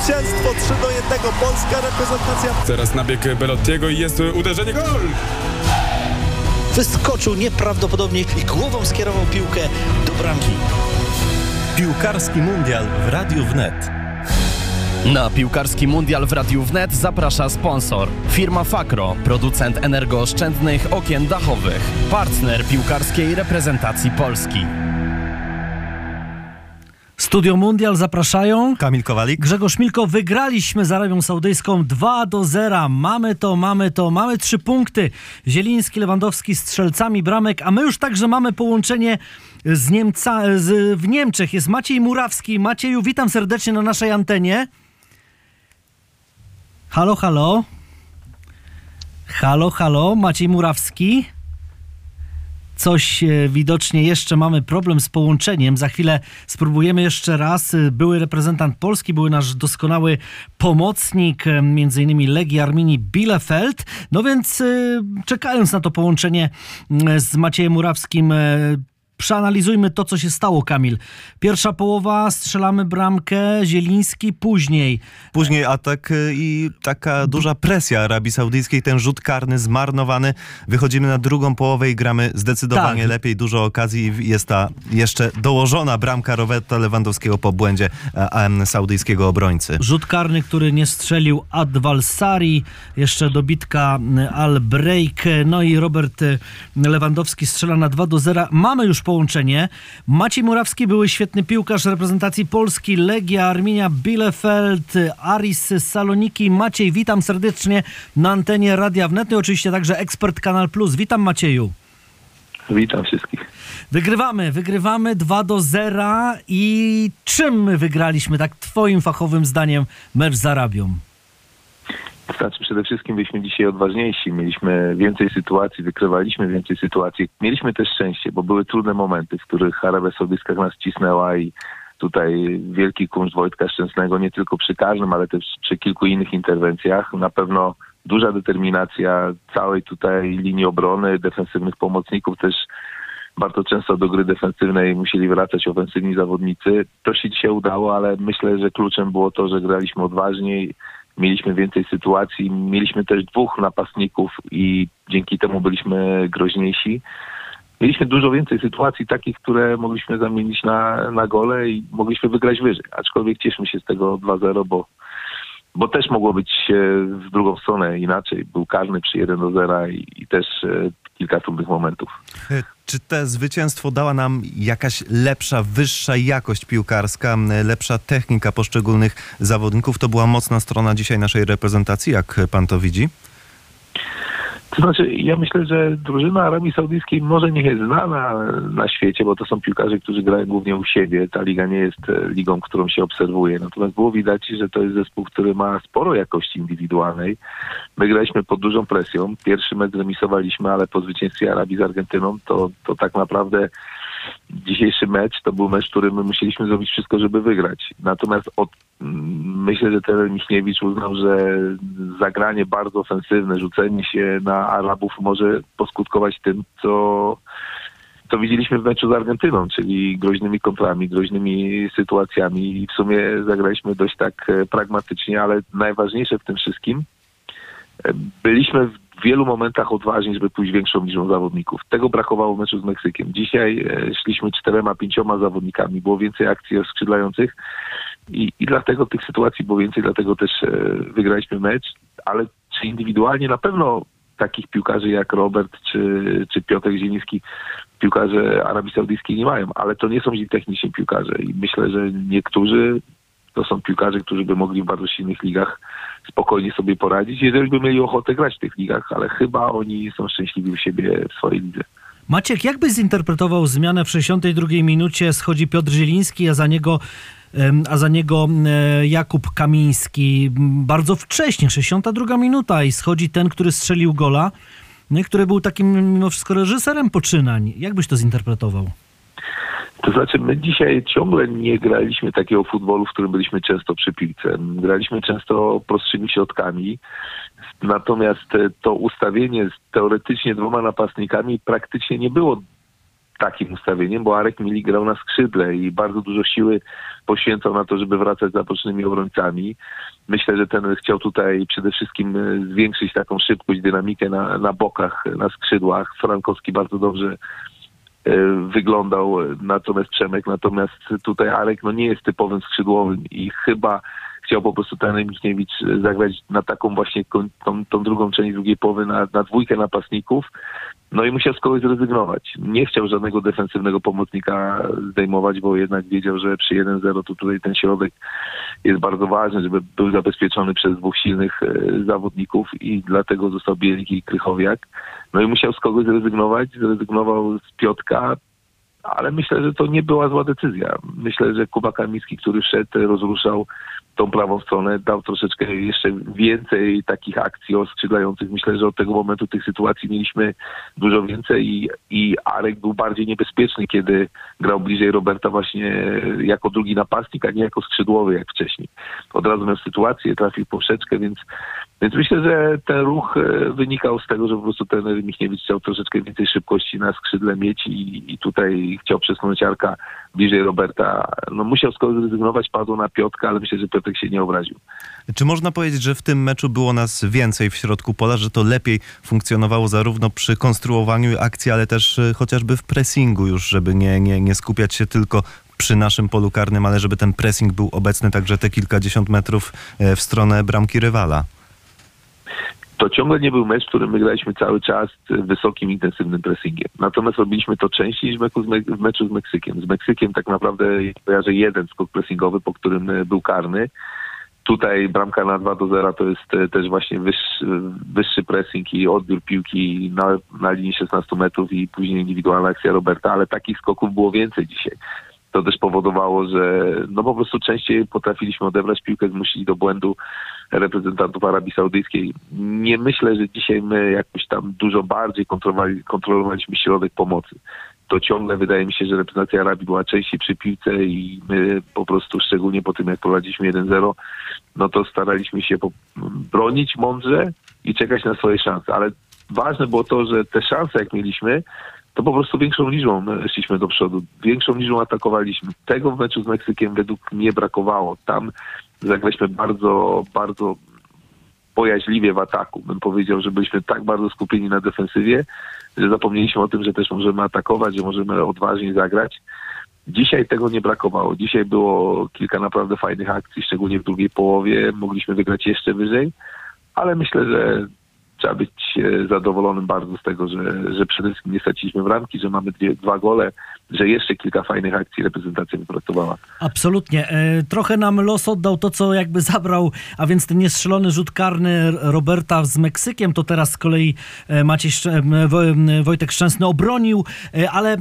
zwycięstwo 3 do 1. Polska reprezentacja. Teraz nabieg Belottiego i jest uderzenie gol! Wyskoczył nieprawdopodobnie i głową skierował piłkę do bramki. Piłkarski Mundial w Radiu Wnet. Na piłkarski mundial w Radiu Wnet zaprasza sponsor. Firma Fakro, producent energooszczędnych okien dachowych. Partner piłkarskiej reprezentacji Polski. Studio Mundial zapraszają. Kamil Kowalik. Grzegorz Milko, wygraliśmy z Arabią Saudyjską 2 do 0. Mamy to, mamy to, mamy trzy punkty. Zieliński, Lewandowski strzelcami bramek, a my już także mamy połączenie z Niemca, z, w Niemczech. Jest Maciej Murawski. Macieju, witam serdecznie na naszej antenie. Halo, halo. Halo, halo, Maciej Murawski. Coś e, widocznie jeszcze mamy problem z połączeniem. Za chwilę spróbujemy jeszcze raz. E, Były reprezentant Polski, były nasz doskonały pomocnik, e, między innymi Legii Arminii Bielefeld. No więc czekając na to połączenie m, z Maciejem Murawskim, przeanalizujmy to, co się stało, Kamil. Pierwsza połowa, strzelamy bramkę, Zieliński, później Później atak y, i taka duża presja Arabii Saudyjskiej, ten rzut karny zmarnowany. Wychodzimy na drugą połowę i gramy zdecydowanie Tak. lepiej, dużo okazji. Jest ta jeszcze dołożona bramka Roberta Lewandowskiego po błędzie e, saudyjskiego obrońcy. Rzut karny, który nie strzelił Advalsari, jeszcze dobitka Albreik, no i Robert y, Lewandowski strzela na 2 do 0. Mamy już połączenie. Maciej Murawski były świetny piłkarz reprezentacji Polski, Legia, Arminia, Bielefeld, Aris Saloniki. Maciej, witam serdecznie na antenie Radia Wnet, i oczywiście także ekspert Kanal Plus. Witam Macieju. Witam wszystkich. Wygrywamy, wygrywamy 2 do 0 i czym my wygraliśmy, tak twoim fachowym zdaniem, mecz z Arabią? Znaczy przede wszystkim byliśmy dzisiaj odważniejsi, mieliśmy więcej sytuacji, wykrywaliśmy więcej sytuacji. Mieliśmy też szczęście, bo były trudne momenty, w których Arabia Saudyjska nas cisnęła i tutaj wielki kunszt Wojtka Szczęsnego, nie tylko przy każdym, ale też przy kilku innych interwencjach. Na pewno duża determinacja całej tutaj linii obrony, defensywnych pomocników też bardzo często do gry defensywnej musieli wracać ofensywni zawodnicy. To się dzisiaj udało, ale myślę, że kluczem było to, że graliśmy odważniej, mieliśmy więcej sytuacji, mieliśmy też dwóch napastników i dzięki temu byliśmy groźniejsi. Mieliśmy dużo więcej sytuacji takich, które mogliśmy zamienić na, na gole i mogliśmy wygrać wyżej. Aczkolwiek cieszmy się z tego 2-0, bo, bo też mogło być e, w drugą stronę inaczej. Był karny przy 1 do 0 i, i też e, kilka trudnych momentów. Czy te zwycięstwo dała nam jakaś lepsza, wyższa jakość piłkarska, lepsza technika poszczególnych zawodników? To była mocna strona dzisiaj naszej reprezentacji, jak pan to widzi? To znaczy, ja myślę, że drużyna Arabii Saudyjskiej może nie jest znana na świecie, bo to są piłkarze, którzy grają głównie u siebie. Ta liga nie jest e, ligą, którą się obserwuje. Natomiast było widać, że to jest zespół, który ma sporo jakości indywidualnej. My graliśmy pod dużą presją. Pierwszy mecz remisowaliśmy, ale po zwycięstwie Arabii z Argentyną to, to tak naprawdę dzisiejszy mecz to był mecz, który my musieliśmy zrobić wszystko, żeby wygrać. Natomiast od, mm, myślę, że trener Michniewicz uznał, że zagranie bardzo ofensywne, rzucenie się na Arabów może poskutkować tym, co, co widzieliśmy w meczu z Argentyną, czyli groźnymi kontrami, groźnymi sytuacjami i w sumie zagraliśmy dość tak e, pragmatycznie, ale najważniejsze w tym wszystkim, e, byliśmy w wielu momentach odważni, żeby pójść większą liczbą zawodników. Tego brakowało w meczu z Meksykiem. Dzisiaj e, szliśmy czterema, pięcioma zawodnikami, było więcej akcji skrzydlających i, i dlatego tych sytuacji było więcej, dlatego też e, wygraliśmy mecz, ale czy indywidualnie na pewno takich piłkarzy jak Robert czy, czy Piotr Zieliński piłkarze Arabii Saudyjskiej nie mają, ale to nie są źli techniczni piłkarze i myślę, że niektórzy to są piłkarze, którzy by mogli w bardzo silnych ligach spokojnie sobie poradzić, jeżeli by mieli ochotę grać w tych ligach, ale chyba oni są szczęśliwi u siebie w swojej lidze. Maciek, jak byś zinterpretował zmianę w 62 minucie? Schodzi Piotr Zieliński, a za niego, a za niego Jakub Kamiński. Bardzo wcześnie, 62 minuta i schodzi ten, który strzelił gola, no który był takim mimo wszystko reżyserem poczynań. Jak byś to zinterpretował? To znaczy, my dzisiaj ciągle nie graliśmy takiego futbolu, w którym byliśmy często przy piłce. Graliśmy często prostszymi środkami. Natomiast e, to ustawienie z teoretycznie dwoma napastnikami praktycznie nie było takim ustawieniem, bo Arek Mili grał na skrzydle i bardzo dużo siły poświęcał na to, żeby wracać za bocznymi obrońcami. Myślę, że ten chciał tutaj przede wszystkim e, zwiększyć taką szybkość, dynamikę na, na bokach, na skrzydłach. Frankowski bardzo dobrze wyglądał, natomiast Przemek, natomiast tutaj Arek no nie jest typowym skrzydłowym i chyba chciał po prostu ten Michniewicz zagrać na taką właśnie tą, tą drugą część drugiej połowy, na, na dwójkę napastników. No i musiał z kogoś zrezygnować. Nie chciał żadnego defensywnego pomocnika zdejmować, bo jednak wiedział, że przy 1-0 to tutaj ten środek jest bardzo ważny, żeby był zabezpieczony przez dwóch silnych e, zawodników i dlatego został Bielik i Krychowiak. No i musiał z kogoś zrezygnować, zrezygnował z Piotka, ale myślę, że to nie była zła decyzja. Myślę, że Kuba Kamiński, który szedł, rozruszał tą prawą stronę, dał troszeczkę jeszcze więcej takich akcji oskrzydlających. Myślę, że od tego momentu tych sytuacji mieliśmy dużo więcej i, i Arek był bardziej niebezpieczny, kiedy grał bliżej Roberta właśnie jako drugi napastnik, a nie jako skrzydłowy jak wcześniej. Od razu miał sytuację, trafił poprzeczkę, więc więc myślę, że ten ruch e, wynikał z tego, że po prostu ten Michniewicz chciał troszeczkę więcej szybkości na skrzydle mieć i, i tutaj chciał przesunąć Arka bliżej Roberta. No musiał z kogoś zrezygnować, padł na Piotka, ale myślę, że Piotrek się nie obraził. Czy można powiedzieć, że w tym meczu było nas więcej w środku pola, że to lepiej funkcjonowało zarówno przy konstruowaniu akcji, ale też e, chociażby w pressingu już, żeby nie, nie, nie skupiać się tylko przy naszym polu karnym, ale żeby ten pressing był obecny także te kilkadziesiąt metrów e, w stronę bramki rywala? To ciągle nie był mecz, w którym my graliśmy cały czas wysokim, intensywnym pressingiem. Natomiast robiliśmy to częściej niż w meczu z, Meksykiem. Z Meksykiem tak naprawdę kojarzę jeden skok pressingowy, po którym e, był karny. Tutaj bramka na 2 do 0 to jest e, też właśnie wyższy, wyższy pressing i odbiór piłki na, na linii 16 metrów i później indywidualna akcja Roberta, ale takich skoków było więcej dzisiaj. To też powodowało, że no po prostu częściej potrafiliśmy odebrać piłkę, zmusić do błędu reprezentantów Arabii Saudyjskiej. Nie myślę, że dzisiaj my jakoś tam dużo bardziej kontrolowali, kontrolowaliśmy środek pomocy. To ciągle wydaje mi się, że reprezentacja Arabii była częściej przy piłce i my po prostu, szczególnie po tym jak prowadziliśmy 1-0, no to staraliśmy się bronić mądrze i czekać na swoje szanse. Ale ważne było to, że te szanse jak mieliśmy, to po prostu większą liczbą szliśmy do przodu, większą liczbą atakowaliśmy. Tego w meczu z Meksykiem według mnie brakowało. Tam zagraliśmy bardzo, bardzo bojaźliwie w ataku. Bym powiedział, że byliśmy tak bardzo skupieni na defensywie, że zapomnieliśmy o tym, że też możemy atakować, że możemy odważnie zagrać. Dzisiaj tego nie brakowało. Dzisiaj było kilka naprawdę fajnych akcji, szczególnie w drugiej połowie. Mogliśmy wygrać jeszcze wyżej, ale myślę, że trzeba być e, zadowolonym bardzo z tego, że, że przede wszystkim nie straciliśmy bramki, że mamy dwie, dwa gole, że jeszcze kilka fajnych akcji reprezentacja wypracowała. Absolutnie. E, Trochę nam los oddał to, co jakby zabrał, a więc ten niestrzelony rzut karny Roberta z Meksykiem, to teraz z kolei e, Maciej, Wojtek Szczęsny obronił, e, ale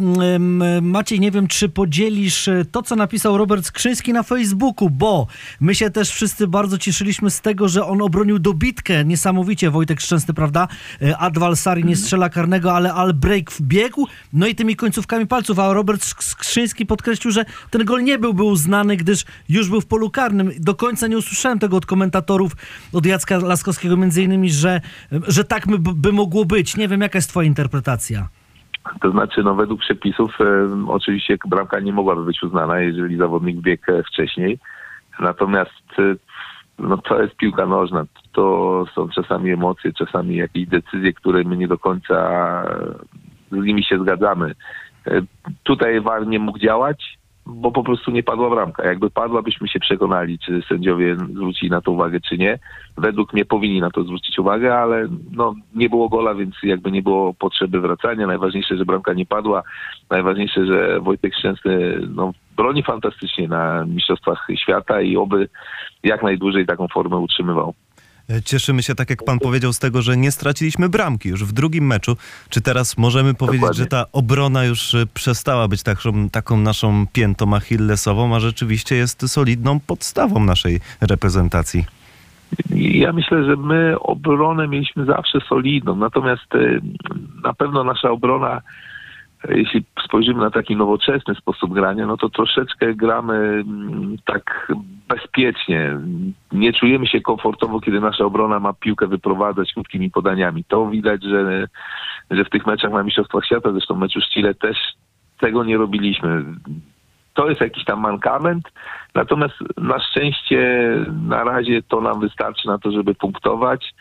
Maciej, nie wiem, czy podzielisz to, co napisał Robert Skrzyński na Facebooku, bo my się też wszyscy bardzo cieszyliśmy z tego, że on obronił dobitkę niesamowicie, Wojtek Szczęsny, prawda? Adwal Sari nie strzela karnego, ale Albrecht wbiegł, no i tymi końcówkami palców, a Robert Sk- Skrzyński podkreślił, że ten gol nie byłby uznany, gdyż już był w polu karnym. Do końca nie usłyszałem tego od komentatorów, od Jacka Laskowskiego między innymi, że, że tak by, mogło być. Nie wiem, jaka jest twoja interpretacja. To znaczy, no według przepisów e, oczywiście bramka nie mogłaby być uznana, jeżeli zawodnik biegł e, wcześniej. Natomiast e, no to jest piłka nożna. To są czasami emocje, czasami jakieś decyzje, które my nie do końca z nimi się zgadzamy. Tutaj VAR nie mógł działać, bo po prostu nie padła bramka. Jakby padła, byśmy się przekonali, czy sędziowie zwrócili na to uwagę, czy nie. Według mnie powinni na to zwrócić uwagę, ale no, nie było gola, więc jakby nie było potrzeby wracania. Najważniejsze, że bramka nie padła. Najważniejsze, że Wojtek Szczęsny no, broni fantastycznie na Mistrzostwach Świata i oby jak najdłużej taką formę utrzymywał. E, Cieszymy się, tak jak pan powiedział, z tego, że nie straciliśmy bramki już w drugim meczu. Czy teraz możemy powiedzieć, Dokładnie. że ta obrona już e, przestała być taką, taką naszą piętą achillesową, a rzeczywiście jest solidną podstawą naszej reprezentacji? Ja myślę, że my obronę mieliśmy zawsze solidną, natomiast e, na pewno nasza obrona, jeśli spojrzymy na taki nowoczesny sposób grania, no to troszeczkę gramy mm, tak bezpiecznie. Nie czujemy się komfortowo, kiedy nasza obrona ma piłkę wyprowadzać krótkimi podaniami. To widać, że, że w tych meczach na Mistrzostwach Świata, zresztą meczu z Chile też tego nie robiliśmy. To jest jakiś tam mankament, natomiast na szczęście na razie to nam wystarczy na to, żeby punktować.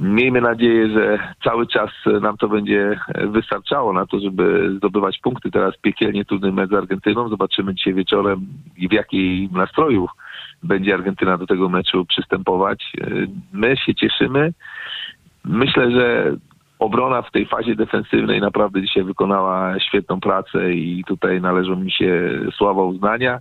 Miejmy nadzieję, że cały czas nam to będzie wystarczało na to, żeby zdobywać punkty. Teraz piekielnie trudny mecz z Argentyną. Zobaczymy dzisiaj wieczorem w jakiej nastroju będzie Argentyna do tego meczu przystępować. My się cieszymy. Myślę, że obrona w tej fazie defensywnej naprawdę dzisiaj wykonała świetną pracę i tutaj należą mi się sława uznania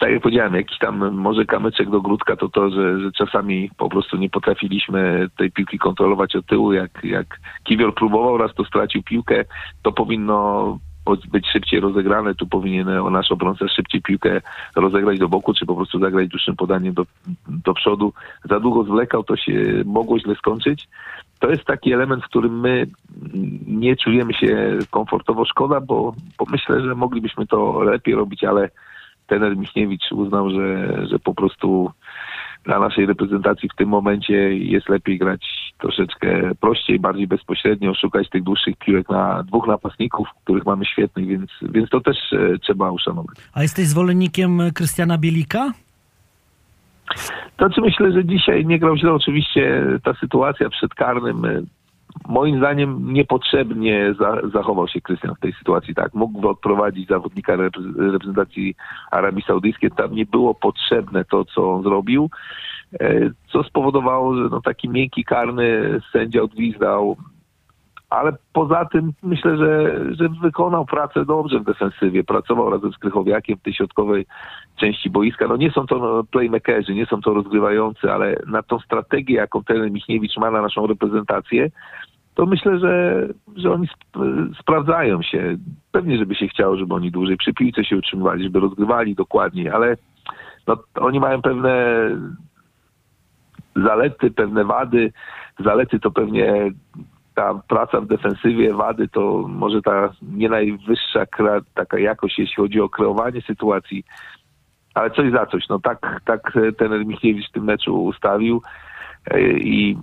tak jak powiedziałem, jakiś tam może kamyczek do grudka to to, że, że czasami po prostu nie potrafiliśmy tej piłki kontrolować od tyłu, jak, jak Kiwior próbował, raz to stracił piłkę, to powinno być szybciej rozegrane, tu powinien nasz obrońca szybciej piłkę rozegrać do boku, czy po prostu zagrać dłuższym podaniem do, do przodu. Za długo zwlekał, to się mogło źle skończyć. To jest taki element, w którym my nie czujemy się komfortowo. Szkoda, bo, bo myślę, że moglibyśmy to lepiej robić, ale trener Michniewicz uznał, że, że po prostu dla naszej reprezentacji w tym momencie jest lepiej grać troszeczkę prościej, bardziej bezpośrednio, szukać tych dłuższych piłek na dwóch napastników, których mamy świetnych, więc, więc to też e, trzeba uszanować. A jesteś zwolennikiem Krystiana Bielika? To znaczy myślę, że dzisiaj nie grał źle. Oczywiście ta sytuacja przed karnym e, moim zdaniem niepotrzebnie za, zachował się Krystian w tej sytuacji. Tak, mógłby odprowadzić zawodnika reprezentacji Arabii Saudyjskiej. Tam nie było potrzebne to, co on zrobił, e, co spowodowało, że no, taki miękki karny sędzia odwizdał. Ale poza tym myślę, że, że wykonał pracę dobrze w defensywie. Pracował razem z Krychowiakiem w tej środkowej części boiska. No nie są to no, playmakerzy, nie są to rozgrywający, ale na tą strategię, jaką ten Michniewicz ma na naszą reprezentację, to myślę, że, że oni sp sprawdzają się. Pewnie, żeby się chciało, żeby oni dłużej przy piłce się utrzymywali, żeby rozgrywali dokładniej, ale no, oni mają pewne zalety, pewne wady. Zalety to pewnie ta praca w defensywie, wady to może ta nie najwyższa taka jakość, jeśli chodzi o kreowanie sytuacji, ale coś za coś. No tak, tak ten Michniewicz w tym meczu ustawił e, i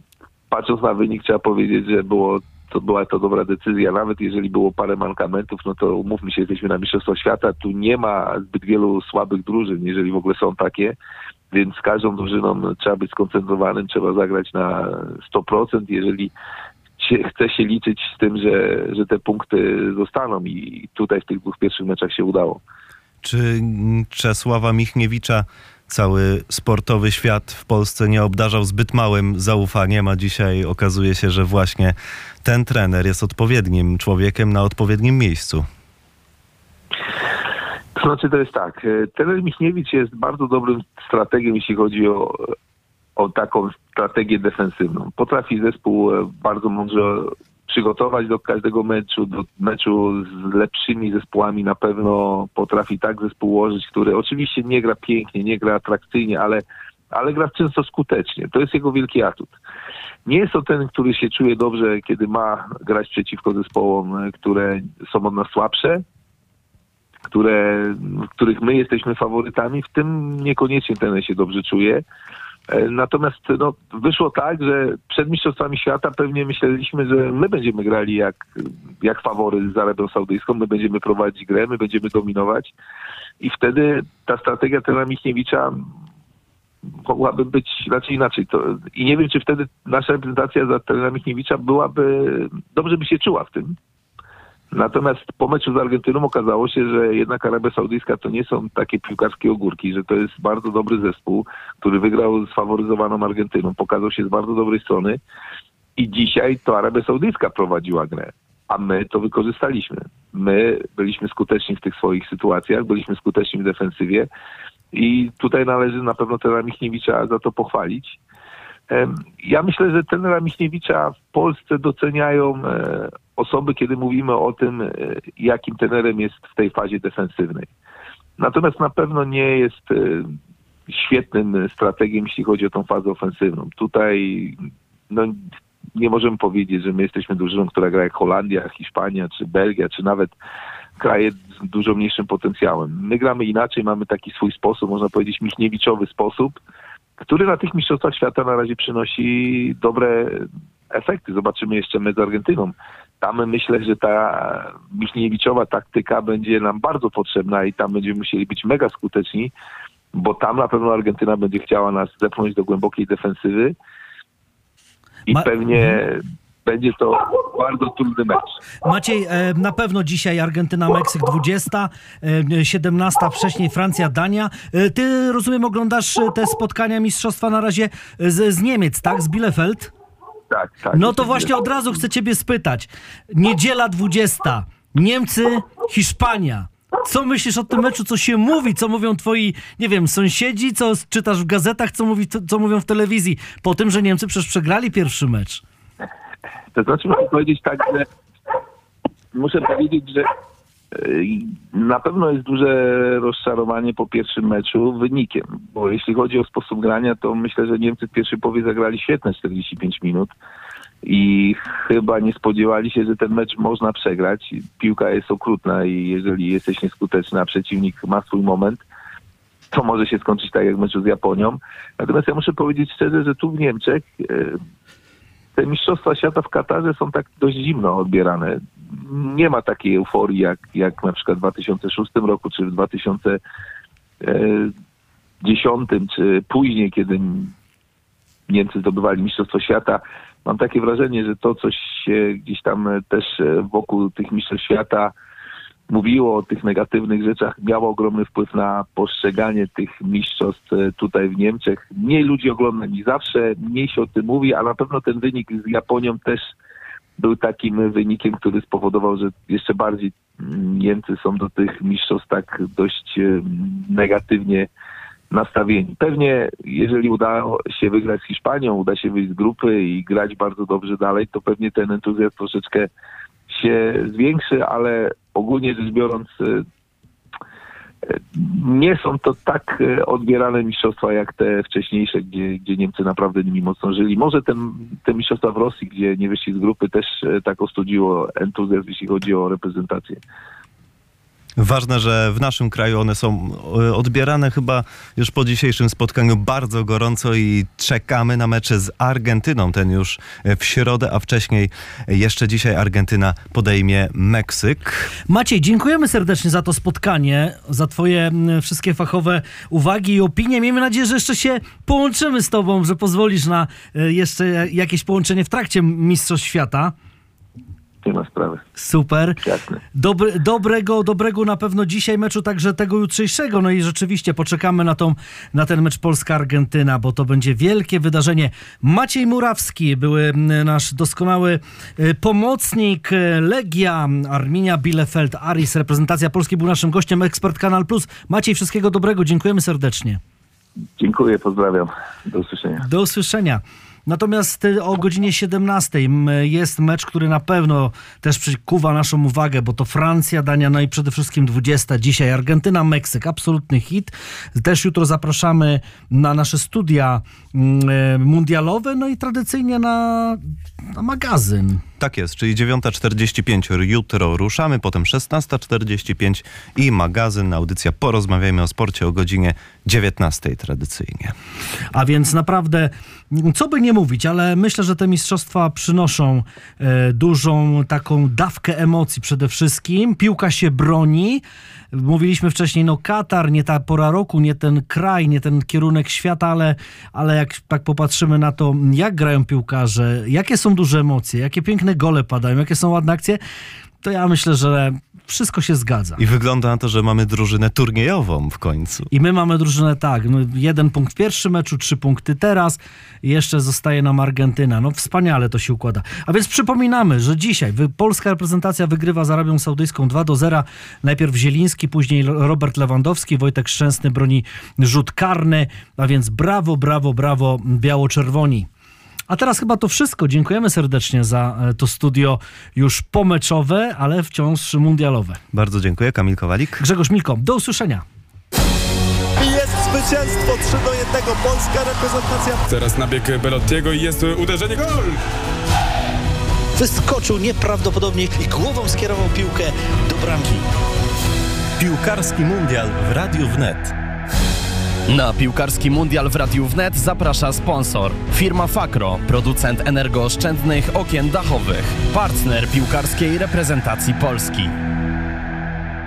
patrząc na wynik trzeba powiedzieć, że było to była to dobra decyzja, nawet jeżeli było parę mankamentów, no to umówmy się, jesteśmy na Mistrzostwach Świata, tu nie ma zbyt wielu słabych drużyn, jeżeli w ogóle są takie, więc z każdą drużyną trzeba być skoncentrowanym, trzeba zagrać na 100%, jeżeli się, chce się liczyć z tym, że, że te punkty zostaną i tutaj w tych dwóch pierwszych meczach się udało. Czy Czesława Michniewicza cały sportowy świat w Polsce nie obdarzał zbyt małym zaufaniem, a dzisiaj okazuje się, że właśnie ten trener jest odpowiednim człowiekiem na odpowiednim miejscu. To znaczy to jest tak, trener Michniewicz jest bardzo dobrym strategiem, jeśli chodzi o, o taką strategię defensywną. Potrafi zespół e, bardzo mądrze przygotować do każdego meczu, do meczu z lepszymi zespołami na pewno potrafi tak zespół ułożyć, który oczywiście nie gra pięknie, nie gra atrakcyjnie, ale, ale gra często skutecznie. To jest jego wielki atut. Nie jest to ten, który się czuje dobrze, kiedy ma grać przeciwko zespołom, które są od nas słabsze, które, w których my jesteśmy faworytami. W tym niekoniecznie ten się dobrze czuje. E, natomiast no, wyszło tak, że przed Mistrzostwami Świata pewnie myśleliśmy, że my będziemy grali jak, jak fawory z Arabią Saudyjską, my będziemy prowadzić grę, my będziemy dominować. I wtedy ta strategia trenera Michniewicza mogłaby być raczej inaczej. To, I nie wiem, czy wtedy nasza reprezentacja za trenera Michniewicza byłaby, dobrze by się czuła w tym, Natomiast po meczu z Argentyną okazało się, że jednak Arabia Saudyjska to nie są takie piłkarskie ogórki, że to jest bardzo dobry zespół, który wygrał z faworyzowaną Argentyną, pokazał się z bardzo dobrej strony i dzisiaj to Arabia Saudyjska prowadziła grę, a my to wykorzystaliśmy. My byliśmy skuteczni w tych swoich sytuacjach, byliśmy skuteczni w defensywie i tutaj należy na pewno trenera Michniewicza za to pochwalić. Ja myślę, że trenera Michniewicza w Polsce doceniają e, osoby, kiedy mówimy o tym, e, jakim trenerem jest w tej fazie defensywnej. Natomiast na pewno nie jest e, świetnym strategiem, jeśli chodzi o tą fazę ofensywną. Tutaj no, nie możemy powiedzieć, że my jesteśmy drużyną, która gra jak Holandia, Hiszpania, czy Belgia, czy nawet kraje z dużo mniejszym potencjałem. My gramy inaczej, mamy taki swój sposób, można powiedzieć michniewiczowy sposób, który na tych mistrzostwach świata na razie przynosi dobre efekty. Zobaczymy jeszcze my z Argentyną, tam myślę, że ta Michniewiczowa taktyka będzie nam bardzo potrzebna i tam będziemy musieli być mega skuteczni, bo tam na pewno Argentyna będzie chciała nas zepchnąć do głębokiej defensywy i Ma- pewnie będzie to bardzo trudny mecz. Maciej, e, na pewno dzisiaj Argentyna, Meksyk 20, e, 17 wcześniej Francja, Dania. E, Ty, rozumiem, oglądasz e, te spotkania mistrzostwa na razie z, z Niemiec, tak? Z Bielefeld? Tak, tak. No to właśnie od razu chcę ciebie spytać. Niedziela 20. Niemcy, Hiszpania. Co myślisz o tym meczu? Co się mówi? Co mówią twoi, nie wiem, sąsiedzi? Co czytasz w gazetach? Co, mówi, co, co mówią w telewizji? Po tym, że Niemcy przecież przegrali pierwszy mecz. To znaczy muszę powiedzieć tak, że muszę powiedzieć, że e, na pewno jest duże rozczarowanie po pierwszym meczu wynikiem, bo jeśli chodzi o sposób grania, to myślę, że Niemcy w pierwszej połowie zagrali świetne 45 minut i chyba nie spodziewali się, że ten mecz można przegrać. Piłka jest okrutna i jeżeli jesteś nieskuteczny, a przeciwnik ma swój moment, to może się skończyć tak jak w meczu z Japonią. Natomiast ja muszę powiedzieć szczerze, że tu w Niemczech e, te mistrzostwa świata w Katarze są tak dość zimno odbierane. Nie ma takiej euforii jak, jak na przykład w 2006 roku, czy w 2010, czy później, kiedy Niemcy zdobywali mistrzostwo świata. Mam takie wrażenie, że to coś się gdzieś tam też wokół tych mistrzostw świata mówiło o tych negatywnych rzeczach, miało ogromny wpływ na postrzeganie tych mistrzostw e, tutaj w Niemczech. Mniej ludzi ogląda niż zawsze, mniej się o tym mówi, a na pewno ten wynik z Japonią też był takim wynikiem, który spowodował, że jeszcze bardziej mm, Niemcy są do tych mistrzostw tak dość e, negatywnie nastawieni. Pewnie jeżeli uda się wygrać z Hiszpanią, uda się wyjść z grupy i grać bardzo dobrze dalej, to pewnie ten entuzjazm troszeczkę się zwiększy, ale ogólnie rzecz biorąc e, e, nie są to tak e, odbierane mistrzostwa jak te wcześniejsze, gdzie, gdzie Niemcy naprawdę nimi mocno żyli. Może ten, te mistrzostwa w Rosji, gdzie nie wyszli z grupy, też tak ostudziło entuzjazm, jeśli chodzi o reprezentację. Ważne, że w naszym kraju one są e, odbierane chyba już po dzisiejszym spotkaniu bardzo gorąco i czekamy na mecze z Argentyną. Ten już e, w środę, a wcześniej jeszcze dzisiaj Argentyna podejmie Meksyk. Maciej, dziękujemy serdecznie za to spotkanie, za twoje wszystkie fachowe uwagi i opinie. Miejmy nadzieję, że jeszcze się połączymy z tobą, że pozwolisz na e, jeszcze jakieś połączenie w trakcie Mistrzostw Świata. Nie ma sprawy. Super. Jasne. Dobry, dobrego, dobrego na pewno dzisiaj meczu, także tego jutrzejszego. No i rzeczywiście poczekamy na, tą, na ten mecz Polska-Argentyna, bo to będzie wielkie wydarzenie. Maciej Murawski, były nasz doskonały y, pomocnik y, Legia, Arminia Bielefeld, Aris, reprezentacja Polski był naszym gościem, ekspert Kanal Plus. Maciej, wszystkiego dobrego, dziękujemy serdecznie. Dziękuję, pozdrawiam. Do usłyszenia. Do usłyszenia. Natomiast y, o godzinie 17 m, jest mecz, który na pewno też przykuwa naszą uwagę, bo to Francja, Dania, no i przede wszystkim 20 dzisiaj Argentyna, Meksyk, absolutny hit. Też jutro zapraszamy na nasze studia mm, e, mundialowe, no i tradycyjnie na, na magazyn. Tak jest, czyli 9.45 jutro ruszamy, potem 16.45 i magazyn, audycja Porozmawiajmy o sporcie o godzinie 19 tradycyjnie. A więc naprawdę, co by nie mówić, ale myślę, że te mistrzostwa przynoszą e, dużą taką dawkę emocji przede wszystkim. Piłka się broni. Mówiliśmy wcześniej, no Katar, nie ta pora roku, nie ten kraj, nie ten kierunek świata, ale, ale jak tak popatrzymy na to, jak grają piłkarze, jakie są duże emocje, jakie piękne gole padają, jakie są ładne akcje, to ja myślę, że wszystko się zgadza. I wygląda na to, że mamy drużynę turniejową w końcu. I my mamy drużynę tak, jeden punkt w pierwszym meczu, trzy punkty teraz, jeszcze zostaje nam Argentyna. No wspaniale to się układa. A więc przypominamy, że dzisiaj polska reprezentacja wygrywa z Arabią Saudyjską 2 do 0. Najpierw Zieliński, później Robert Lewandowski, Wojtek Szczęsny broni rzut karny, a więc brawo, brawo, brawo biało-czerwoni. A teraz chyba to wszystko. Dziękujemy serdecznie za e, to studio już pomeczowe, ale wciąż mundialowe. Bardzo dziękuję, Kamil Kowalik. Grzegorz Milko, do usłyszenia. I jest zwycięstwo 3 do 1. Polska reprezentacja Teraz nabieg Belottiego i jest uderzenie gol! Wyskoczył nieprawdopodobnie i głową skierował piłkę do bramki. Piłkarski mundial w Radiu Wnet. Na piłkarski mundial w Radiu Wnet zaprasza sponsor. Firma Fakro, producent energooszczędnych okien dachowych. Partner piłkarskiej reprezentacji Polski.